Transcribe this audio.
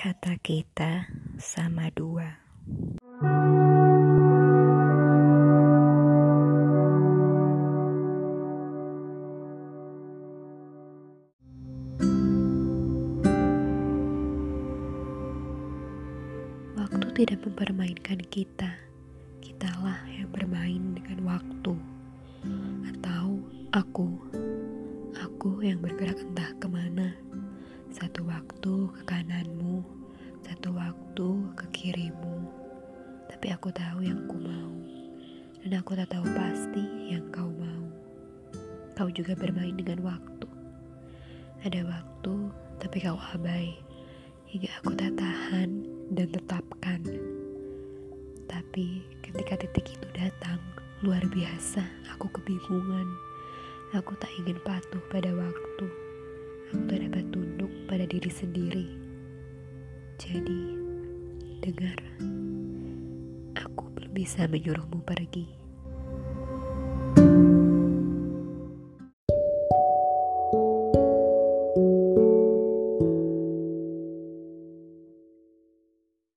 Kata kita sama dua. Waktu tidak mempermainkan kita, kitalah yang bermain dengan waktu. Atau aku, aku yang bergerak entah ke mana. Satu waktu ke kananmu, satu waktu ke kirimu. Tapi aku tahu yang ku mau, dan aku tak tahu pasti yang kau mau. Kau juga bermain dengan waktu. Ada waktu, tapi kau abai, hingga aku tak tahan dan tetapkan. Tapi ketika titik itu datang, luar biasa, aku kebingungan. Aku tak ingin patuh pada waktu. Aku tak dapat tunduk pada diri sendiri. Jadi, dengar, aku belum bisa menyuruhmu pergi.